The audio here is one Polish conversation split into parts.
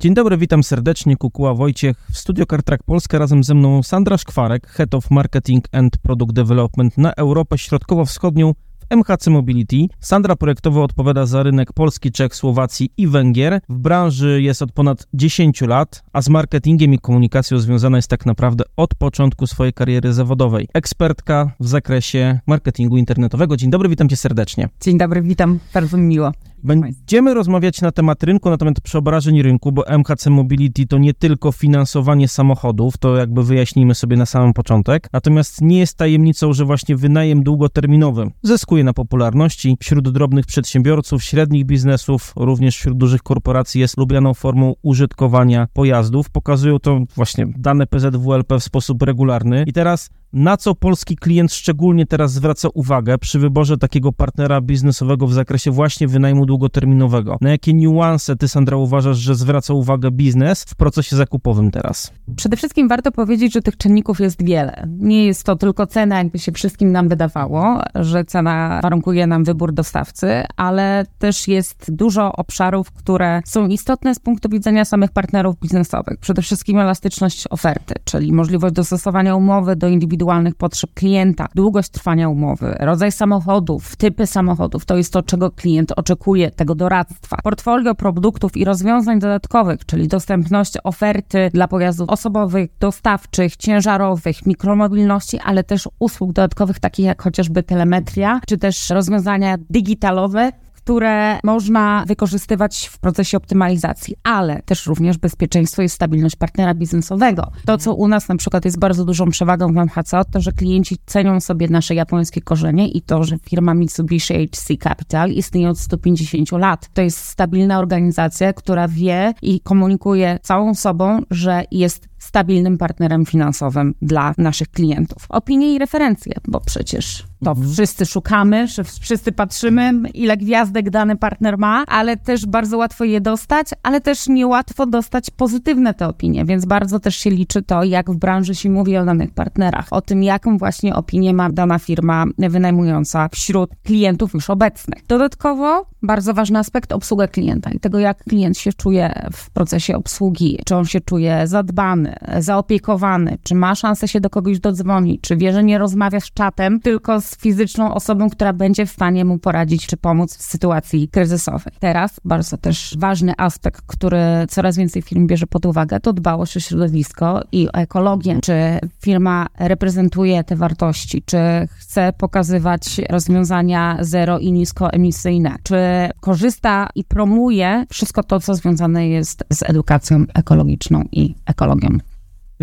Dzień dobry, witam serdecznie, Kukuła Wojciech. W Studio CarTrack Polska razem ze mną Sandra Szkwarek, Head of Marketing and Product Development na Europę Środkowo-Wschodnią w MHC Mobility. Sandra projektowo odpowiada za rynek Polski, Czech, Słowacji i Węgier. W branży jest od ponad 10 lat, a z marketingiem i komunikacją związana jest tak naprawdę od początku swojej kariery zawodowej. Ekspertka w zakresie marketingu internetowego. Dzień dobry, witam cię serdecznie. Dzień dobry, witam, bardzo mi miło. Będziemy rozmawiać na temat rynku, na temat przeobrażeń rynku, bo MHC Mobility to nie tylko finansowanie samochodów, to jakby wyjaśnijmy sobie na samym początek. Natomiast nie jest tajemnicą, że właśnie wynajem długoterminowy zyskuje na popularności wśród drobnych przedsiębiorców, średnich biznesów, również wśród dużych korporacji jest lubianą formą użytkowania pojazdów. Pokazują to właśnie dane PZWLP w sposób regularny. I teraz na co polski klient szczególnie teraz zwraca uwagę przy wyborze takiego partnera biznesowego w zakresie właśnie wynajmu długoterminowego? Na jakie niuanse ty, Sandra, uważasz, że zwraca uwagę biznes w procesie zakupowym teraz? Przede wszystkim warto powiedzieć, że tych czynników jest wiele. Nie jest to tylko cena, jakby się wszystkim nam wydawało, że cena warunkuje nam wybór dostawcy, ale też jest dużo obszarów, które są istotne z punktu widzenia samych partnerów biznesowych. Przede wszystkim elastyczność oferty, czyli możliwość dostosowania umowy do indywidualnych indywidualnych potrzeb klienta, długość trwania umowy, rodzaj samochodów, typy samochodów, to jest to, czego klient oczekuje, tego doradztwa. Portfolio produktów i rozwiązań dodatkowych, czyli dostępność oferty dla pojazdów osobowych, dostawczych, ciężarowych, mikromobilności, ale też usług dodatkowych, takich jak chociażby telemetria, czy też rozwiązania digitalowe, które można wykorzystywać w procesie optymalizacji, ale też również bezpieczeństwo i stabilność partnera biznesowego. To, co u nas na przykład jest bardzo dużą przewagą w MHC, to, że klienci cenią sobie nasze japońskie korzenie i to, że firma Mitsubishi HC Capital istnieje od 150 lat. To jest stabilna organizacja, która wie i komunikuje całą sobą, że jest stabilnym partnerem finansowym dla naszych klientów. Opinie i referencje, bo przecież to mhm. wszyscy szukamy, wszyscy patrzymy, ile gwiazdek dany partner ma, ale też bardzo łatwo je dostać, ale też niełatwo dostać pozytywne te opinie, więc bardzo też się liczy to, jak w branży się mówi o danych partnerach, o tym, jaką właśnie opinię ma dana firma wynajmująca wśród klientów już obecnych. Dodatkowo bardzo ważny aspekt obsługa klienta i tego, jak klient się czuje w procesie obsługi, czy on się czuje zadbany, zaopiekowany, czy ma szansę się do kogoś dodzwonić, czy wie, że nie rozmawia z czatem, tylko z fizyczną osobą, która będzie w stanie mu poradzić, czy pomóc w sytuacji kryzysowej. Teraz bardzo też ważny aspekt, który coraz więcej firm bierze pod uwagę, to dbałość o środowisko i o ekologię. Czy firma reprezentuje te wartości, czy chce pokazywać rozwiązania zero i niskoemisyjne, czy korzysta i promuje wszystko to, co związane jest z edukacją ekologiczną i ekologią.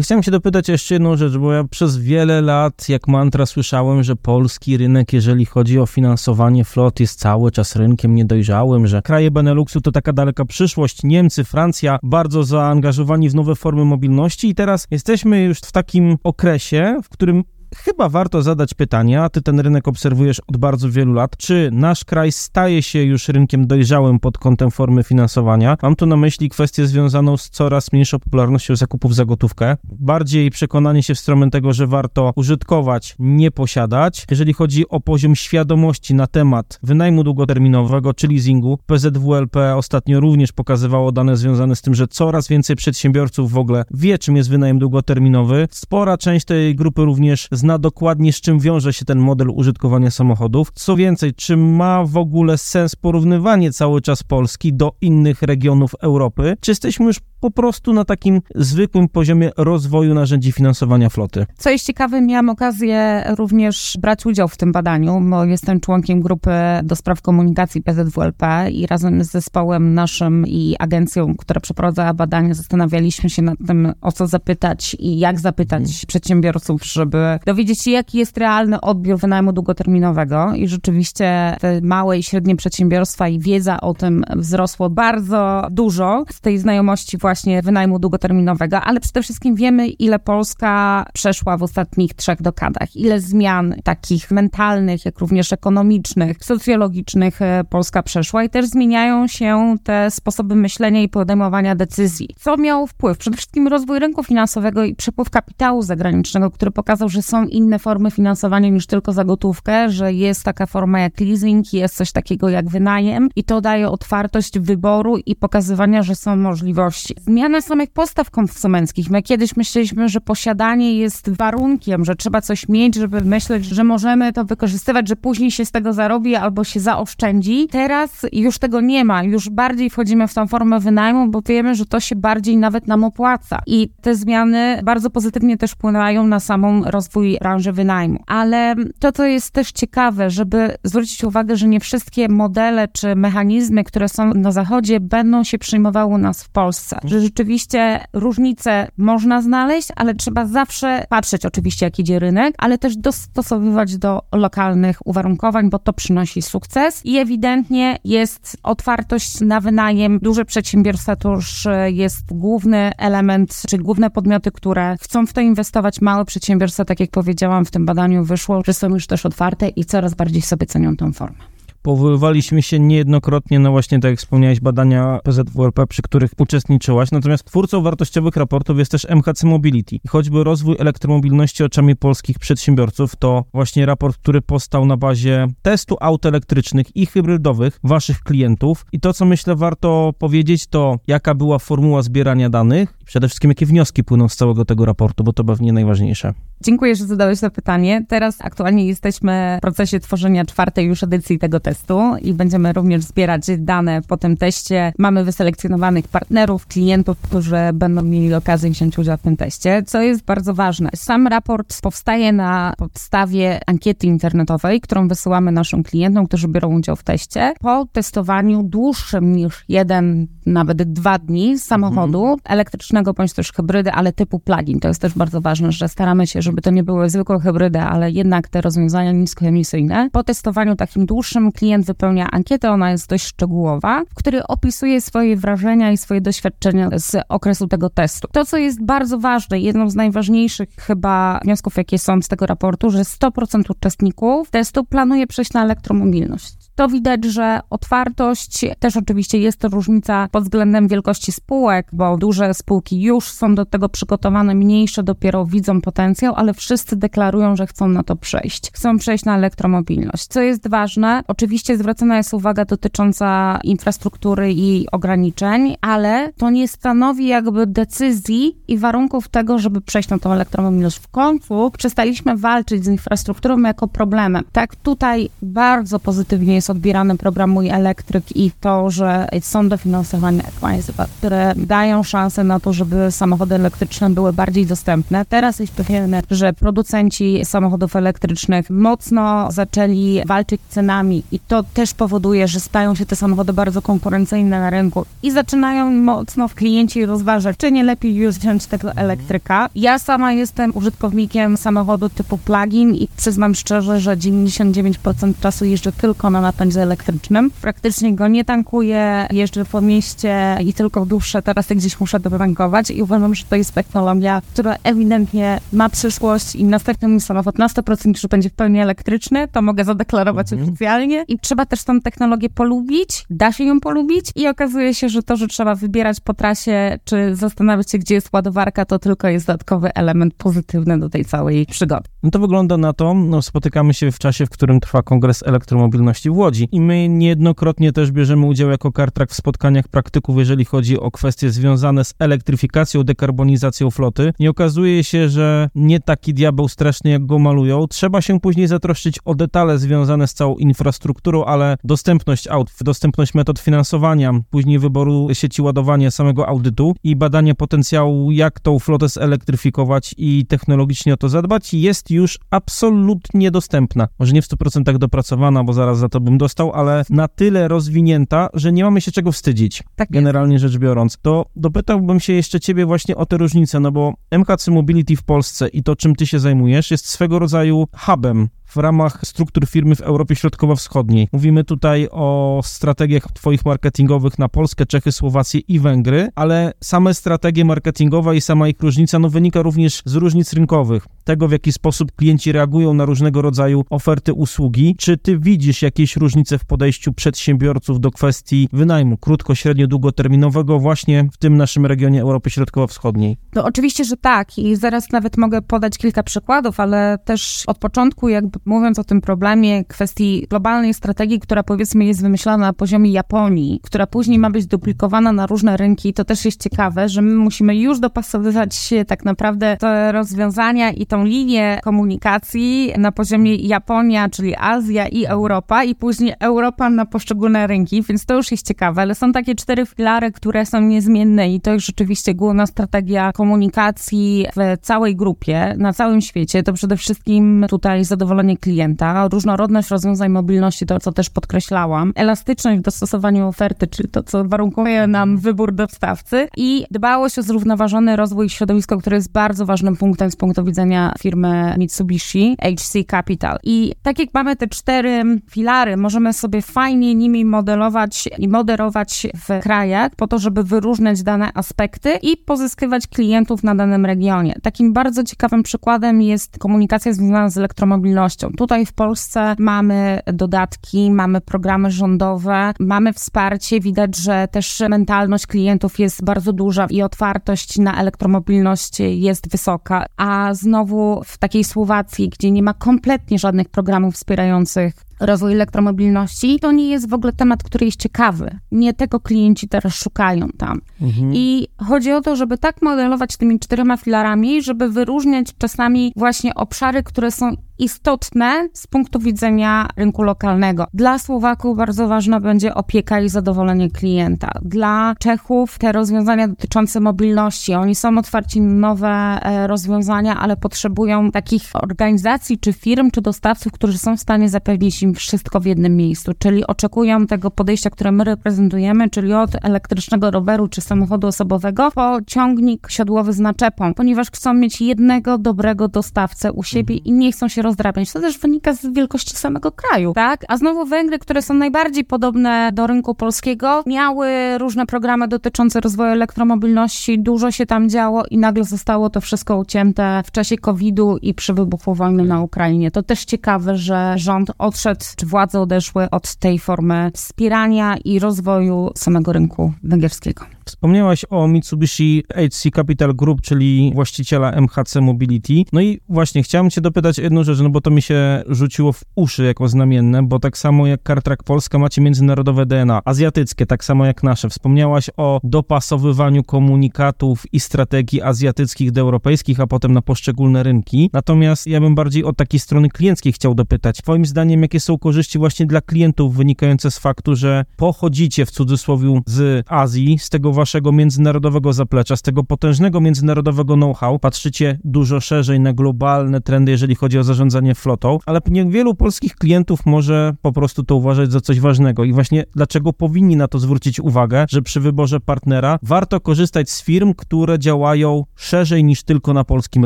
Chciałem się dopytać jeszcze jedną rzecz, bo ja przez wiele lat jak mantra słyszałem, że polski rynek, jeżeli chodzi o finansowanie flot, jest cały czas rynkiem niedojrzałym, że kraje Beneluxu to taka daleka przyszłość, Niemcy, Francja bardzo zaangażowani w nowe formy mobilności i teraz jesteśmy już w takim okresie, w którym chyba warto zadać pytanie, a ty ten rynek obserwujesz od bardzo wielu lat, czy nasz kraj staje się już rynkiem dojrzałym pod kątem formy finansowania? Mam tu na myśli kwestię związaną z coraz mniejszą popularnością zakupów za gotówkę, bardziej przekonanie się w stronę tego, że warto użytkować, nie posiadać. Jeżeli chodzi o poziom świadomości na temat wynajmu długoterminowego czy leasingu, PZWLP ostatnio również pokazywało dane związane z tym, że coraz więcej przedsiębiorców w ogóle wie, czym jest wynajem długoterminowy. Spora część tej grupy również zna dokładnie, z czym wiąże się ten model użytkowania samochodów. Co więcej, czy ma w ogóle sens porównywanie cały czas Polski do innych regionów Europy? Czy jesteśmy już po prostu na takim zwykłym poziomie rozwoju narzędzi finansowania floty. Co jest ciekawe, miałam okazję również brać udział w tym badaniu, bo jestem członkiem grupy do spraw komunikacji PZWLP i razem z zespołem naszym i agencją, która przeprowadzała badanie, zastanawialiśmy się nad tym, o co zapytać i jak zapytać hmm. przedsiębiorców, żeby dowiedzieć się, jaki jest realny odbiór wynajmu długoterminowego i rzeczywiście te małe i średnie przedsiębiorstwa i wiedza o tym wzrosło bardzo dużo z tej znajomości właśnie wynajmu długoterminowego, ale przede wszystkim wiemy, ile Polska przeszła w ostatnich trzech dekadach, ile zmian takich mentalnych, jak również ekonomicznych, socjologicznych e, Polska przeszła i też zmieniają się te sposoby myślenia i podejmowania decyzji. Co miało wpływ? Przede wszystkim rozwój rynku finansowego i przepływ kapitału zagranicznego, który pokazał, że są inne formy finansowania niż tylko za gotówkę, że jest taka forma jak leasing, jest coś takiego jak wynajem i to daje otwartość wyboru i pokazywania, że są możliwości. Zmiana samych postaw konsumenckich. My kiedyś myśleliśmy, że posiadanie jest warunkiem, że trzeba coś mieć, żeby myśleć, że możemy to wykorzystywać, że później się z tego zarobi albo się zaoszczędzi. Teraz już tego nie ma. Już bardziej wchodzimy w tą formę wynajmu, bo wiemy, że to się bardziej nawet nam opłaca. I te zmiany bardzo pozytywnie też wpływają na samą rozwój branży wynajmu. Ale to, co jest też ciekawe, żeby zwrócić uwagę, że nie wszystkie modele czy mechanizmy, które są na zachodzie, będą się przyjmowały u nas w Polsce. Że rzeczywiście różnice można znaleźć, ale trzeba zawsze patrzeć oczywiście, jak idzie rynek, ale też dostosowywać do lokalnych uwarunkowań, bo to przynosi sukces. I ewidentnie jest otwartość na wynajem. Duże przedsiębiorstwa to już jest główny element, czy główne podmioty, które chcą w to inwestować. Małe przedsiębiorstwa, tak jak powiedziałam, w tym badaniu wyszło, że są już też otwarte i coraz bardziej sobie cenią tą formę. Powoływaliśmy się niejednokrotnie na właśnie, tak jak wspomniałeś, badania PZWRP, przy których uczestniczyłaś. Natomiast twórcą wartościowych raportów jest też MHC Mobility. I choćby rozwój elektromobilności oczami polskich przedsiębiorców to właśnie raport, który powstał na bazie testu aut elektrycznych i hybrydowych waszych klientów. I to, co myślę warto powiedzieć, to jaka była formuła zbierania danych, przede wszystkim jakie wnioski płyną z całego tego raportu, bo to pewnie najważniejsze. Dziękuję, że zadałeś to pytanie. Teraz aktualnie jesteśmy w procesie tworzenia czwartej już edycji tego testu i będziemy również zbierać dane po tym teście. Mamy wyselekcjonowanych partnerów, klientów, którzy będą mieli okazję wziąć udział w tym teście, co jest bardzo ważne. Sam raport powstaje na podstawie ankiety internetowej, którą wysyłamy naszym klientom, którzy biorą udział w teście. Po testowaniu dłuższym niż jeden, nawet dwa dni samochodu mhm. elektrycznego bądź też hybrydy, ale typu plug-in. To jest też bardzo ważne, że staramy się, żeby to nie były zwykłe hybrydy, ale jednak te rozwiązania niskoemisyjne. Po testowaniu takim dłuższym klient wypełnia ankietę, ona jest dość szczegółowa, w której opisuje swoje wrażenia i swoje doświadczenia z okresu tego testu. To, co jest bardzo ważne, jedną z najważniejszych chyba wniosków, jakie są z tego raportu, że 100% uczestników testu planuje przejść na elektromobilność to widać, że otwartość, też oczywiście jest to różnica pod względem wielkości spółek, bo duże spółki już są do tego przygotowane, mniejsze dopiero widzą potencjał, ale wszyscy deklarują, że chcą na to przejść. Chcą przejść na elektromobilność. Co jest ważne, oczywiście zwracana jest uwaga dotycząca infrastruktury i ograniczeń, ale to nie stanowi jakby decyzji i warunków tego, żeby przejść na tą elektromobilność. W końcu przestaliśmy walczyć z infrastrukturą jako problemem. Tak tutaj bardzo pozytywnie jest jest odbierany program Mój Elektryk i to, że są dofinansowane państwa, które dają szansę na to, żeby samochody elektryczne były bardziej dostępne. Teraz jest pewne, że producenci samochodów elektrycznych mocno zaczęli walczyć cenami i to też powoduje, że stają się te samochody bardzo konkurencyjne na rynku i zaczynają mocno w klienci rozważać, czy nie lepiej już wziąć tego elektryka. Ja sama jestem użytkownikiem samochodu typu plug-in i przyznam szczerze, że 99% czasu jeżdżę tylko na napędzie elektrycznym. Praktycznie go nie tankuję, jeżdżę po mieście i tylko dłuższe trasy gdzieś muszę dotankować i uważam, że to jest technologia, która ewidentnie ma przyszłość i następny mój samochód na 100% już będzie w pełni elektryczny, to mogę zadeklarować mhm. oficjalnie i trzeba też tą technologię polubić, da się ją polubić i okazuje się, że to, że trzeba wybierać po trasie, czy zastanawiać się, gdzie jest ładowarka, to tylko jest dodatkowy element pozytywny do tej całej przygody. No to wygląda na to, no spotykamy się w czasie, w którym trwa Kongres Elektromobilności w Łodzi i my niejednokrotnie też bierzemy udział jako Kartrak w spotkaniach praktyków, jeżeli chodzi o kwestie związane z elektryfikacją, dekarbonizacją floty i okazuje się, że nie taki diabeł straszny, jak go malują. Trzeba się później zatroszczyć o detale związane z całą infrastrukturą, ale dostępność aut, dostępność metod finansowania, później wyboru sieci ładowania samego audytu i badanie potencjału, jak tą flotę zelektryfikować i technologicznie o to zadbać, jest już absolutnie dostępna. Może nie w 100% dopracowana, bo zaraz za to bym dostał, ale na tyle rozwinięta, że nie mamy się czego wstydzić. Tak generalnie rzecz biorąc. To dopytałbym się jeszcze ciebie właśnie o te różnice, no bo MHC Mobility w Polsce i to, czym ty się zajmujesz, jest swego rodzaju hubem w ramach struktur firmy w Europie Środkowo-Wschodniej. Mówimy tutaj o strategiach Twoich marketingowych na Polskę, Czechy, Słowację i Węgry, ale same strategie marketingowe i sama ich różnica no, wynika również z różnic rynkowych. Tego, w jaki sposób klienci reagują na różnego rodzaju oferty usługi. Czy Ty widzisz jakieś różnice w podejściu przedsiębiorców do kwestii wynajmu krótko, średnio, długoterminowego właśnie w tym naszym regionie Europy Środkowo-Wschodniej? No oczywiście, że tak i zaraz nawet mogę podać kilka przykładów, ale też od początku jakby mówiąc o tym problemie kwestii globalnej strategii, która powiedzmy jest wymyślona na poziomie Japonii, która później ma być duplikowana na różne rynki, to też jest ciekawe, że my musimy już dopasowywać się tak naprawdę te rozwiązania i tą linię komunikacji na poziomie Japonia, czyli Azja i Europa i później Europa na poszczególne rynki, więc to już jest ciekawe, ale są takie cztery filary, które są niezmienne i to jest rzeczywiście główna strategia komunikacji w całej grupie, na całym świecie. To przede wszystkim tutaj zadowolenie klienta, różnorodność rozwiązań mobilności, to co też podkreślałam, elastyczność w dostosowaniu oferty, czyli to, co warunkuje nam wybór dostawcy i dbałość o zrównoważony rozwój środowiska, który jest bardzo ważnym punktem z punktu widzenia firmy Mitsubishi, HC Capital. I tak jak mamy te cztery filary, możemy sobie fajnie nimi modelować i moderować w krajach po to, żeby wyróżniać dane aspekty i pozyskiwać klientów na danym regionie. Takim bardzo ciekawym przykładem jest komunikacja związana z elektromobilnością. Tutaj w Polsce mamy dodatki, mamy programy rządowe, mamy wsparcie. Widać, że też mentalność klientów jest bardzo duża i otwartość na elektromobilność jest wysoka. A znowu w takiej Słowacji, gdzie nie ma kompletnie żadnych programów wspierających rozwój elektromobilności, to nie jest w ogóle temat, który jest ciekawy. Nie tego klienci teraz szukają tam. Mhm. I chodzi o to, żeby tak modelować tymi czterema filarami, żeby wyróżniać czasami właśnie obszary, które są istotne z punktu widzenia rynku lokalnego. Dla Słowaków bardzo ważna będzie opieka i zadowolenie klienta. Dla Czechów te rozwiązania dotyczące mobilności. Oni są otwarci na nowe e, rozwiązania, ale potrzebują takich organizacji, czy firm, czy dostawców, którzy są w stanie zapewnić im wszystko w jednym miejscu. Czyli oczekują tego podejścia, które my reprezentujemy, czyli od elektrycznego roweru czy samochodu osobowego po ciągnik siodłowy z naczepą, ponieważ chcą mieć jednego dobrego dostawcę u siebie i nie chcą się rozdrabniać. To też wynika z wielkości samego kraju, tak? A znowu Węgry, które są najbardziej podobne do rynku polskiego, miały różne programy dotyczące rozwoju elektromobilności, dużo się tam działo i nagle zostało to wszystko ucięte w czasie COVID-u i przy wybuchu wojny na Ukrainie. To też ciekawe, że rząd odszedł, czy władze odeszły od tej formy wspierania i rozwoju samego rynku węgierskiego. Wspomniałaś o Mitsubishi HC Capital Group, czyli właściciela MHC Mobility. No i właśnie chciałem cię dopytać jedną rzecz, no bo to mi się rzuciło w uszy jako znamienne, bo tak samo jak CarTrack Polska macie międzynarodowe DNA, azjatyckie, tak samo jak nasze. Wspomniałaś o dopasowywaniu komunikatów i strategii azjatyckich do europejskich, a potem na poszczególne rynki. Natomiast ja bym bardziej od takiej strony klienckiej chciał dopytać. Twoim zdaniem, jakie są korzyści właśnie dla klientów wynikające z faktu, że pochodzicie w cudzysłowie z Azji, z tego waszego międzynarodowego zaplecza, z tego potężnego międzynarodowego know-how, patrzycie dużo szerzej na globalne trendy, jeżeli chodzi o zarządzanie flotą, ale niewielu polskich klientów może po prostu to uważać za coś ważnego i właśnie dlaczego powinni na to zwrócić uwagę, że przy wyborze partnera warto korzystać z firm, które działają szerzej niż tylko na polskim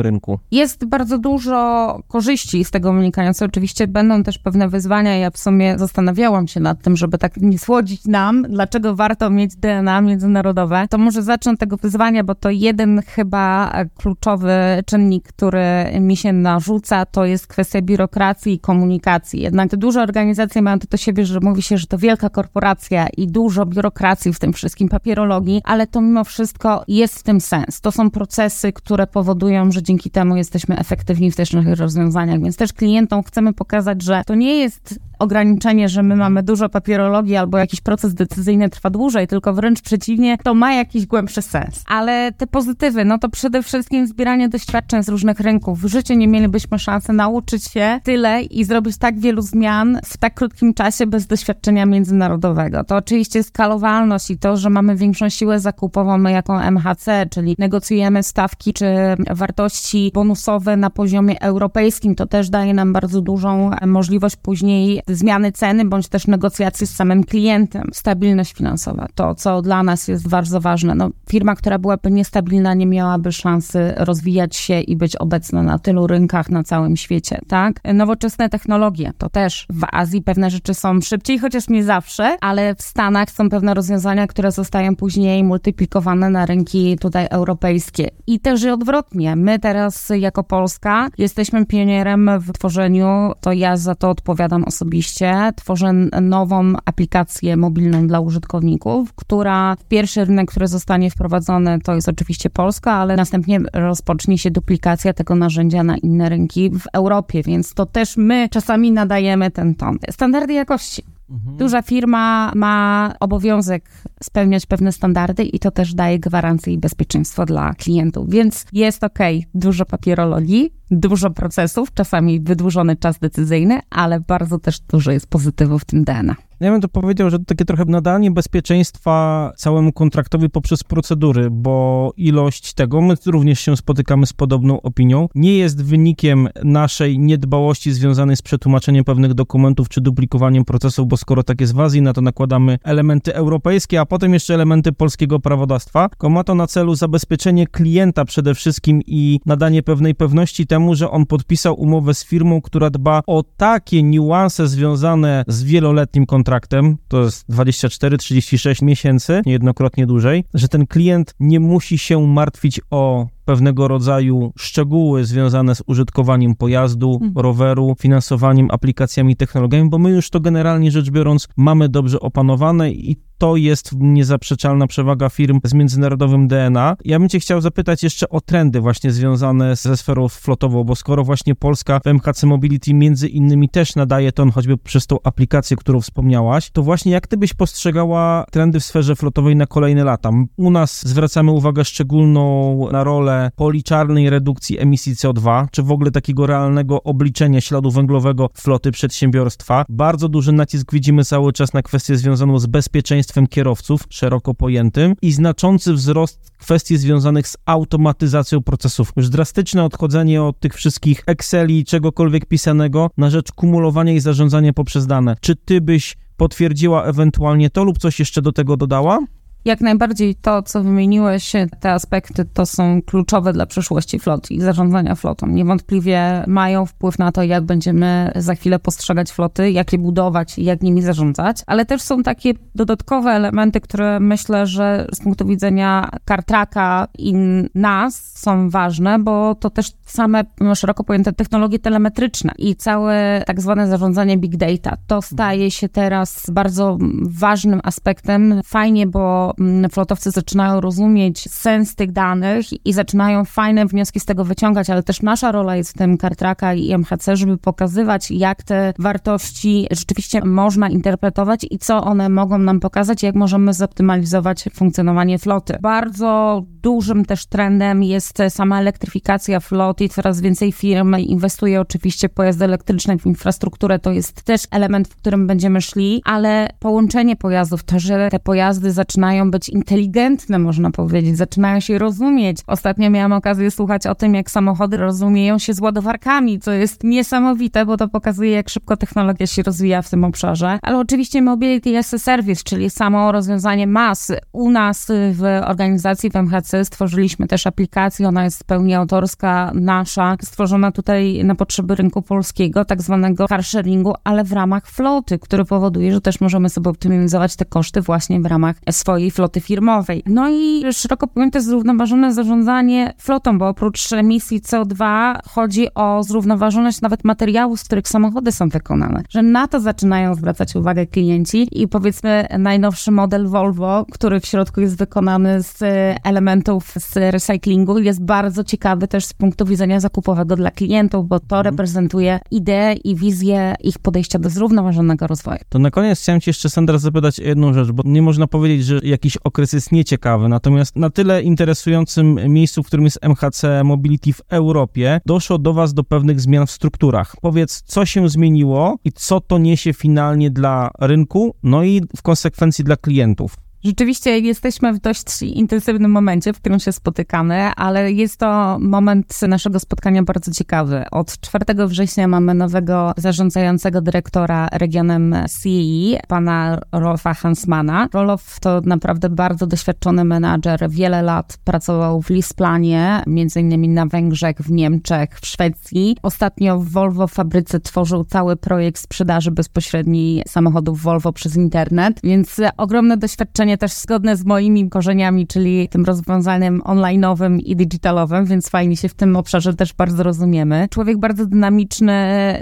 rynku. Jest bardzo dużo korzyści z tego wynikających. Oczywiście będą też pewne wyzwania. Ja w sumie zastanawiałam się nad tym, żeby tak nie słodzić nam, dlaczego warto mieć DNA międzynarodowe to może zacznę od tego wyzwania, bo to jeden chyba kluczowy czynnik, który mi się narzuca, to jest kwestia biurokracji i komunikacji. Jednak te duże organizacje mają to do siebie, że mówi się, że to wielka korporacja i dużo biurokracji w tym wszystkim, papierologii, ale to mimo wszystko jest w tym sens. To są procesy, które powodują, że dzięki temu jesteśmy efektywni w tych naszych rozwiązaniach, więc też klientom chcemy pokazać, że to nie jest ograniczenie, że my mamy dużo papierologii albo jakiś proces decyzyjny trwa dłużej, tylko wręcz przeciwnie, to ma jakiś głębszy sens. Ale te pozytywy, no to przede wszystkim zbieranie doświadczeń z różnych rynków. W życiu nie mielibyśmy szansy nauczyć się tyle i zrobić tak wielu zmian w tak krótkim czasie bez doświadczenia międzynarodowego. To oczywiście skalowalność i to, że mamy większą siłę zakupową my jako MHC, czyli negocjujemy stawki czy wartości bonusowe na poziomie europejskim, to też daje nam bardzo dużą możliwość później zmiany ceny bądź też negocjacji z samym klientem. Stabilność finansowa, to co dla nas jest bardzo ważne. No, firma, która byłaby niestabilna, nie miałaby szansy rozwijać się i być obecna na tylu rynkach na całym świecie, tak? Nowoczesne technologie, to też w Azji pewne rzeczy są szybciej, chociaż nie zawsze, ale w Stanach są pewne rozwiązania, które zostają później multiplikowane na rynki tutaj europejskie. I też i odwrotnie. My teraz jako Polska jesteśmy pionierem w tworzeniu, to ja za to odpowiadam osobiście, tworzę nową aplikację mobilną dla użytkowników, która w pierwszy Pierwszy rynek, który zostanie wprowadzony, to jest oczywiście Polska, ale następnie rozpocznie się duplikacja tego narzędzia na inne rynki w Europie, więc to też my czasami nadajemy ten ton. Standardy jakości. Mhm. Duża firma ma obowiązek spełniać pewne standardy i to też daje gwarancję i bezpieczeństwo dla klientów. Więc jest ok, dużo papierologii, dużo procesów, czasami wydłużony czas decyzyjny, ale bardzo też dużo jest pozytywów w tym DNA. Ja bym to powiedział, że to takie trochę nadanie bezpieczeństwa całemu kontraktowi poprzez procedury, bo ilość tego, my również się spotykamy z podobną opinią, nie jest wynikiem naszej niedbałości związanej z przetłumaczeniem pewnych dokumentów czy duplikowaniem procesów, bo skoro tak jest w Azji, na to nakładamy elementy europejskie, a potem jeszcze elementy polskiego prawodawstwa, tylko ma to na celu zabezpieczenie klienta przede wszystkim i nadanie pewnej pewności temu, że on podpisał umowę z firmą, która dba o takie niuanse związane z wieloletnim kontraktem, to jest 24-36 miesięcy, niejednokrotnie dłużej, że ten klient nie musi się martwić o pewnego rodzaju szczegóły związane z użytkowaniem pojazdu, mhm. roweru, finansowaniem, aplikacjami, technologiami, bo my już to generalnie rzecz biorąc mamy dobrze opanowane i to jest niezaprzeczalna przewaga firm z międzynarodowym DNA. Ja bym cię chciał zapytać jeszcze o trendy właśnie związane ze sferą flotową, bo skoro właśnie Polska w MHC Mobility między innymi też nadaje ton choćby przez tą aplikację, którą wspomniałaś, to właśnie jak ty byś postrzegała trendy w sferze flotowej na kolejne lata? U nas zwracamy uwagę szczególną na rolę policzarnej redukcji emisji CO2, czy w ogóle takiego realnego obliczenia śladu węglowego floty przedsiębiorstwa. Bardzo duży nacisk widzimy cały czas na kwestię związaną z bezpieczeństwem kierowców szeroko pojętym i znaczący wzrost kwestii związanych z automatyzacją procesów. Już drastyczne odchodzenie od tych wszystkich Exceli, czegokolwiek pisanego na rzecz kumulowania i zarządzania poprzez dane. Czy ty byś potwierdziła ewentualnie to lub coś jeszcze do tego dodała? Jak najbardziej to, co wymieniłeś, te aspekty to są kluczowe dla przyszłości floty i zarządzania flotą. Niewątpliwie mają wpływ na to, jak będziemy za chwilę postrzegać floty, jak je budować i jak nimi zarządzać, ale też są takie dodatkowe elementy, które myślę, że z punktu widzenia Kartraka i nas są ważne, bo to też same szeroko pojęte technologie telemetryczne i całe tak zwane zarządzanie big data. To staje się teraz bardzo ważnym aspektem. Fajnie, bo Mm, flotowcy zaczynają rozumieć sens tych danych i zaczynają fajne wnioski z tego wyciągać, ale też nasza rola jest w tym Kartraka i MHC, żeby pokazywać, jak te wartości rzeczywiście można interpretować i co one mogą nam pokazać, jak możemy zoptymalizować funkcjonowanie floty. Bardzo dużym też trendem jest sama elektryfikacja floty i coraz więcej firm inwestuje oczywiście w pojazdy elektryczne, w infrastrukturę. To jest też element, w którym będziemy szli, ale połączenie pojazdów, to, że te pojazdy zaczynają zaczynają być inteligentne, można powiedzieć, zaczynają się rozumieć. Ostatnio miałam okazję słuchać o tym, jak samochody rozumieją się z ładowarkami, co jest niesamowite, bo to pokazuje, jak szybko technologia się rozwija w tym obszarze. Ale oczywiście Mobility as a Service, czyli samo rozwiązanie mas. U nas w organizacji w MHC stworzyliśmy też aplikację, ona jest pełni autorska, nasza, stworzona tutaj na potrzeby rynku polskiego, tak zwanego car sharingu, ale w ramach floty, który powoduje, że też możemy sobie optymalizować te koszty właśnie w ramach swojej floty firmowej. No i szeroko pojęte zrównoważone zarządzanie flotą, bo oprócz emisji CO2 chodzi o zrównoważoność nawet materiałów, z których samochody są wykonane. Że na to zaczynają zwracać uwagę klienci i powiedzmy najnowszy model Volvo, który w środku jest wykonany z elementów z recyklingu jest bardzo ciekawy też z punktu widzenia zakupowego dla klientów, bo to mhm. reprezentuje ideę i wizję ich podejścia do zrównoważonego rozwoju. To na koniec chciałem Ci jeszcze Sandra zapytać jedną rzecz, bo nie można powiedzieć, że jak jakiś okres jest nieciekawy. Natomiast na tyle interesującym miejscu, w którym jest MHC Mobility w Europie, doszło do Was do pewnych zmian w strukturach. Powiedz, co się zmieniło i co to niesie finalnie dla rynku, no i w konsekwencji dla klientów. Rzeczywiście jesteśmy w dość intensywnym momencie, w którym się spotykamy, ale jest to moment naszego spotkania bardzo ciekawy. Od 4 września mamy nowego zarządzającego dyrektora regionem CEE, pana Rolfa Hansmana. Rolof to naprawdę bardzo doświadczony menadżer, wiele lat pracował w Lisplanie, między innymi na Węgrzech, w Niemczech, w Szwecji. Ostatnio w Volvo fabryce tworzył cały projekt sprzedaży bezpośredniej samochodów Volvo przez internet, więc ogromne doświadczenie rozwiązanie też zgodne z moimi korzeniami, czyli tym rozwiązaniem online'owym i digitalowym, więc fajnie się w tym obszarze też bardzo rozumiemy. Człowiek bardzo dynamiczny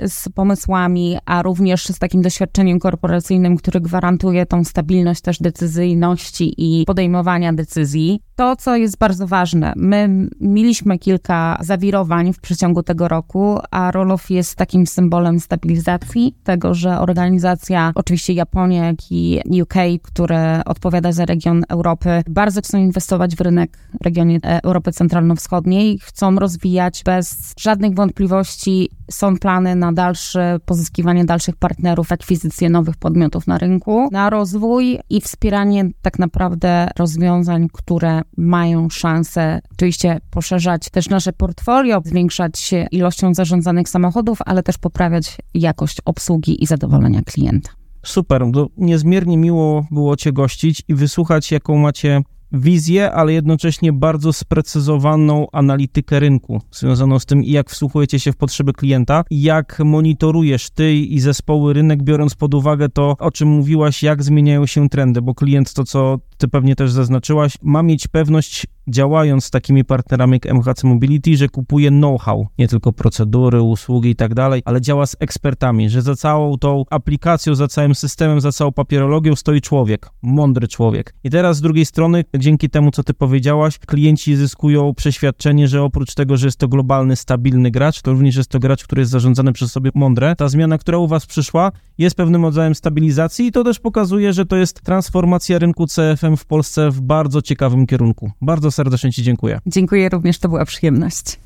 z pomysłami, a również z takim doświadczeniem korporacyjnym, który gwarantuje tą stabilność też decyzyjności i podejmowania decyzji. To, co jest bardzo ważne, my mieliśmy kilka zawirowań w przeciągu tego roku, a Roloff jest takim symbolem stabilizacji, tego, że organizacja, oczywiście Japonia, jak i UK, które odpowiada za region Europy, bardzo chcą inwestować w rynek w regionie e, Europy Centralno-Wschodniej, chcą rozwijać bez żadnych wątpliwości. Są plany na dalsze pozyskiwanie dalszych partnerów, akwizycję nowych podmiotów na rynku, na rozwój i wspieranie tak naprawdę rozwiązań, które mają szansę oczywiście poszerzać też nasze portfolio, zwiększać ilością zarządzanych samochodów, ale też poprawiać jakość obsługi i zadowolenia klienta. Super, niezmiernie miło było Cię gościć i wysłuchać, jaką macie wizję, ale jednocześnie bardzo sprecyzowaną analitykę rynku, związaną z tym, jak wsłuchujecie się w potrzeby klienta, jak monitorujesz ty i zespoły rynek, biorąc pod uwagę to, o czym mówiłaś, jak zmieniają się trendy, bo klient, to co ty pewnie też zaznaczyłaś, ma mieć pewność, działając z takimi partnerami jak MHC Mobility, że kupuje know-how, nie tylko procedury, usługi i tak dalej, ale działa z ekspertami, że za całą tą aplikacją, za całym systemem, za całą papierologią stoi człowiek, mądry człowiek. I teraz z drugiej strony, dzięki temu, co ty powiedziałaś, klienci zyskują przeświadczenie, że oprócz tego, że jest to globalny, stabilny gracz, to również jest to gracz, który jest zarządzany przez sobie mądre. Ta zmiana, która u was przyszła, jest pewnym rodzajem stabilizacji i to też pokazuje, że to jest transformacja rynku CFM w Polsce w bardzo ciekawym kierunku. Bardzo serdecznie Ci dziękuję. Dziękuję również, to była przyjemność.